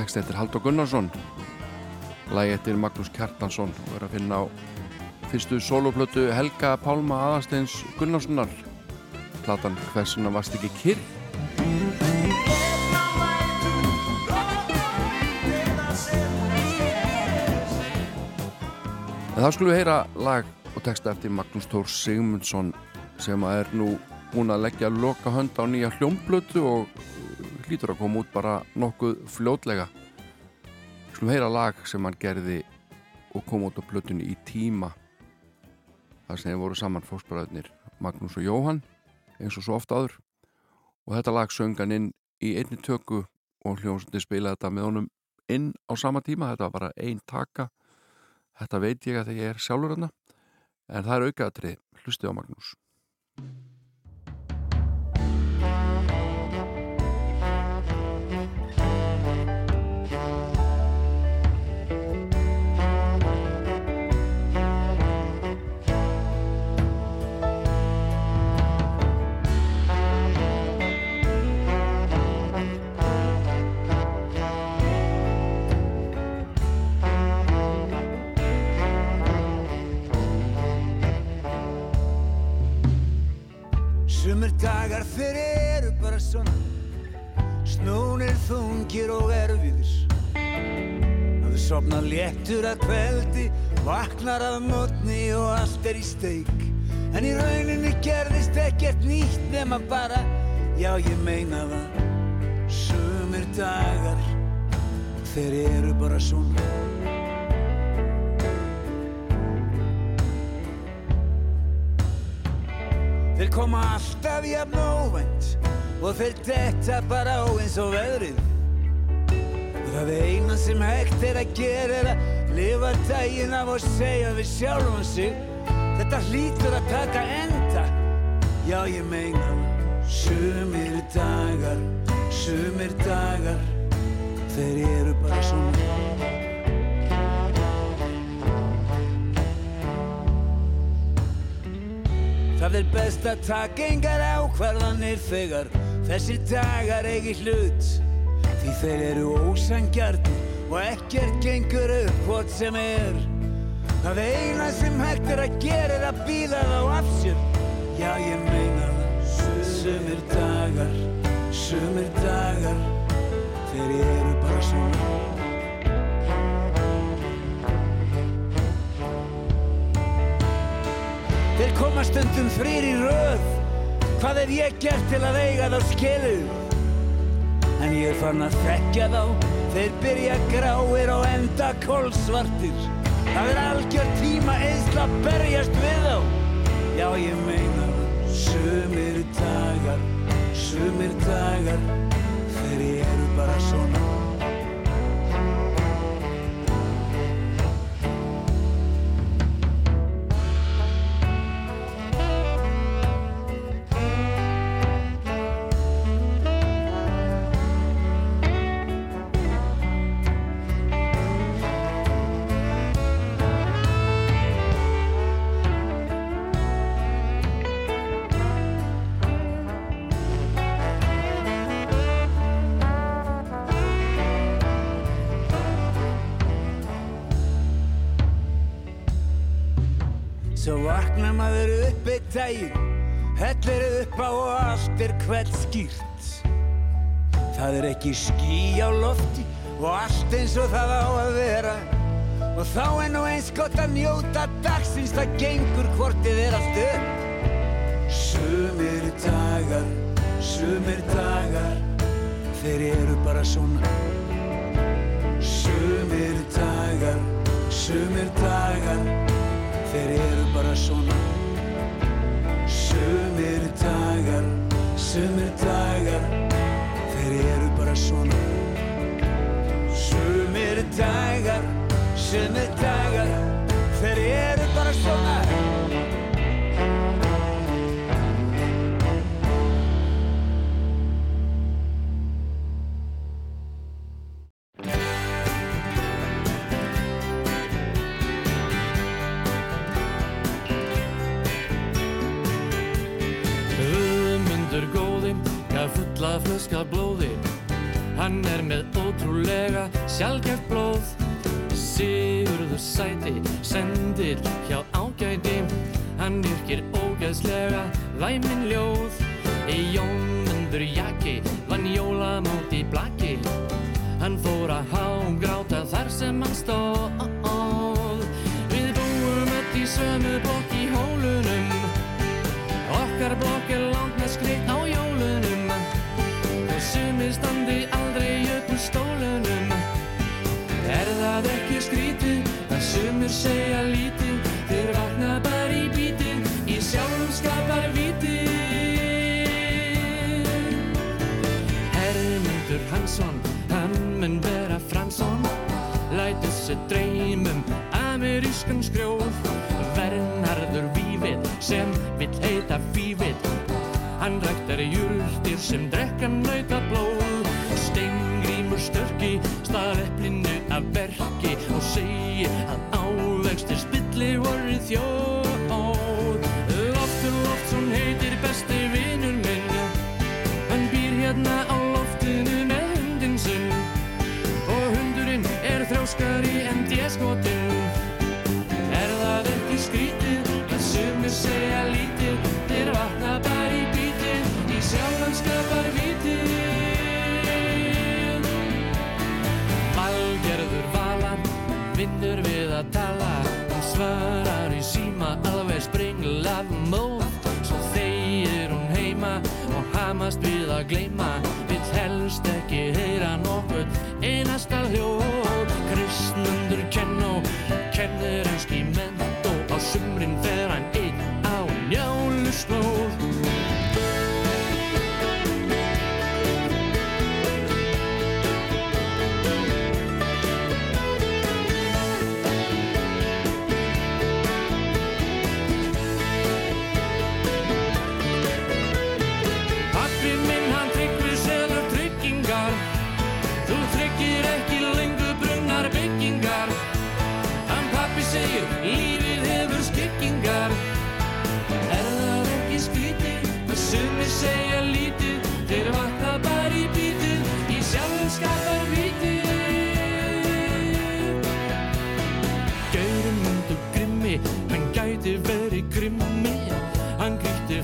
text eftir Haldur Gunnarsson. Lægi eftir Magnús Kjartansson og er að finna á fyrstu soloplötu Helga Pálma Aðarsteins Gunnarssonar. Platan Hversuna varst ekki kyrr? En þá skulum við heyra lag og texta eftir Magnús Tór Sigmundsson sem er nú búin að leggja loka hönd á nýja hljómblötu og hlýtur að koma út bara nokkuð fljótlega. Skulum heyra lag sem hann gerði og kom út á blötunni í tíma. Það sem þeir voru saman fósbræðnir Magnús og Jóhann eins og svo ofta áður og þetta lag söng hann inn í einni tökku og hljómsundi spilaði þetta með honum inn á sama tíma. Þetta var bara ein taka. Þetta veit ég að þegar ég er sjálfur en það er aukaðatrið. Hlustið á Magnús. Sumir dagar þeir eru bara svona. Snúnir þungir og erfiðir. Að þú sopna léttur að kveldi Vaknar að mótni og allt er í steik. En í rauninni gerðist ekkert nýtt nema bara Já ég meina það. Sumir dagar Þeir eru bara svona Þeir koma alltaf jafn óvænt og þeir detta bara á eins og veðrið. Það eina sem hægt er að gera er að lifa daginn af og segja við sjálfum sig Þetta hlýtur að taka enda. Já, ég meina. Sumir dagar, sumir dagar, þeir eru bara svona. Það er best að taka engar ákvarðanir þegar þessir dagar eigi hlut. Því þeir eru ósangjarnir og ekkert gengur upp hvort sem er. Það eina sem hægt er að gera er að býða þá af sér. Já ég meina það. Sumir dagar, sumir dagar Þeir eru bara svona koma stundum þrýr í röð. Hvað hef ég gert til að eiga þá skilu? En ég er fann að þekkja þá. Þeir byrja gráir og enda kólsvartir Það er algjör tíma eðsla að berjast við þá. Já ég meina Sumir dagar Sumir dagar Þeir eru bara svona. dæi Hellir upp á og allt er hvert skýrt. Það er ekki ský á lofti og allt eins og það á að vera. Og þá er nú eins gott að njóta dagsins það gengur hvortið er allt upp. Sumir dagar, sumir dagar þeir eru bara svona. Sumir dagar, sumir dagar þeir eru bara svona. Sumir dagar, sumir dagar, þeir eru bara svona. Sumir dagar, sumir dagar, þeir eru bara svona. Hann er með ótrúlega sjálfgeft blóð. Sigurður sæti, sendir hjá ágæti. Hann yrkir ógæðslega, væminn Þær júrtir sem drekkan nauta ugly mind.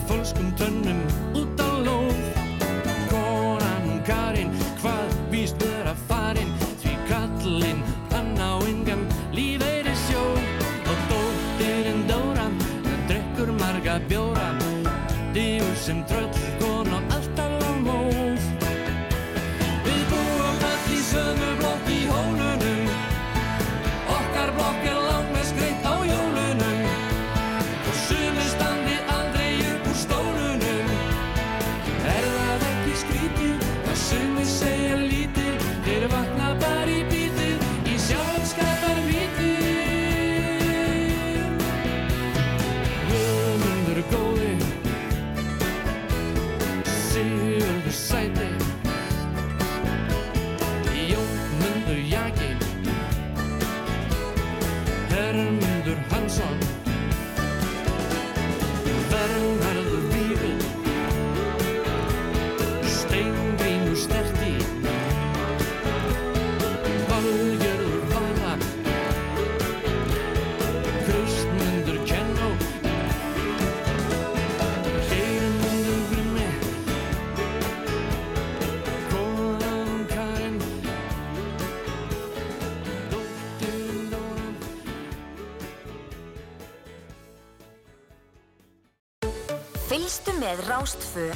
volle controle.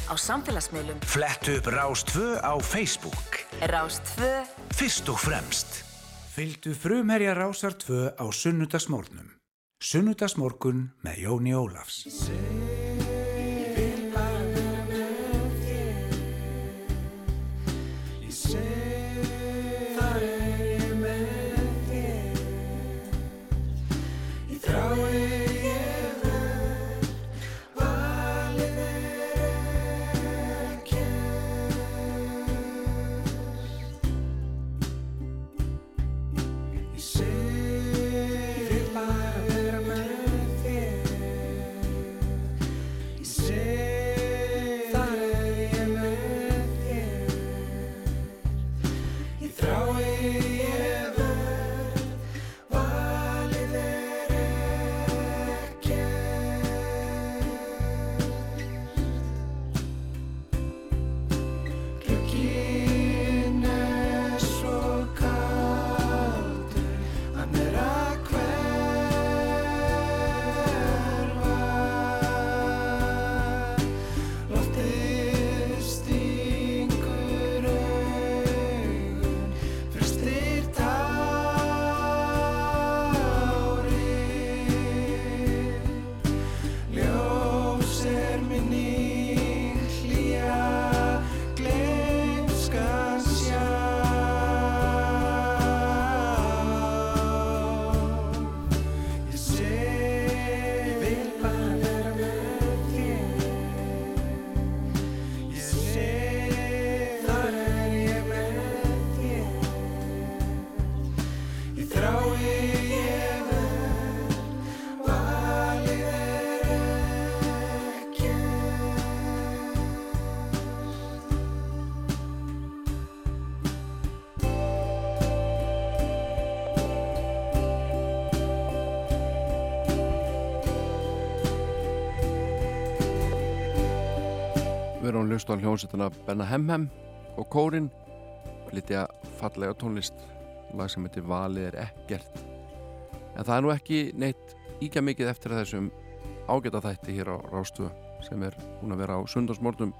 Á samfélagsmiðlum. Flettu upp Rástfö á Facebook. Rástfö, Fyrst og fremst. Fylgdu frumherja Rásar 2 á sunnudagsmórnum. Sunnudagsmorgun með Jóni Ólafs. Að hlusta á hljónsettina Benna Hemhem og Kórin. Flytja fallega tónlist. Lag sem heitir Valið er ekkert. En það er nú ekki neitt íkja mikið eftir þessum ágæta þætti hér á Rástöðu sem er búin að vera á sundarsmórnum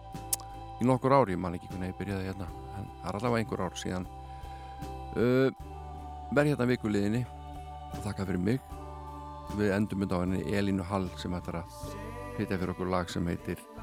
í nokkur ári, ég man ekki hvernig ég byrjaði hérna en það er allavega einhver ár síðan. Uh, verð hérna vikuliðinni. Og þakka fyrir mig. Við endum mynd á henni Elínu Hall sem ætlar að hitja fyrir okkur lag sem heitir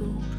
Cristo.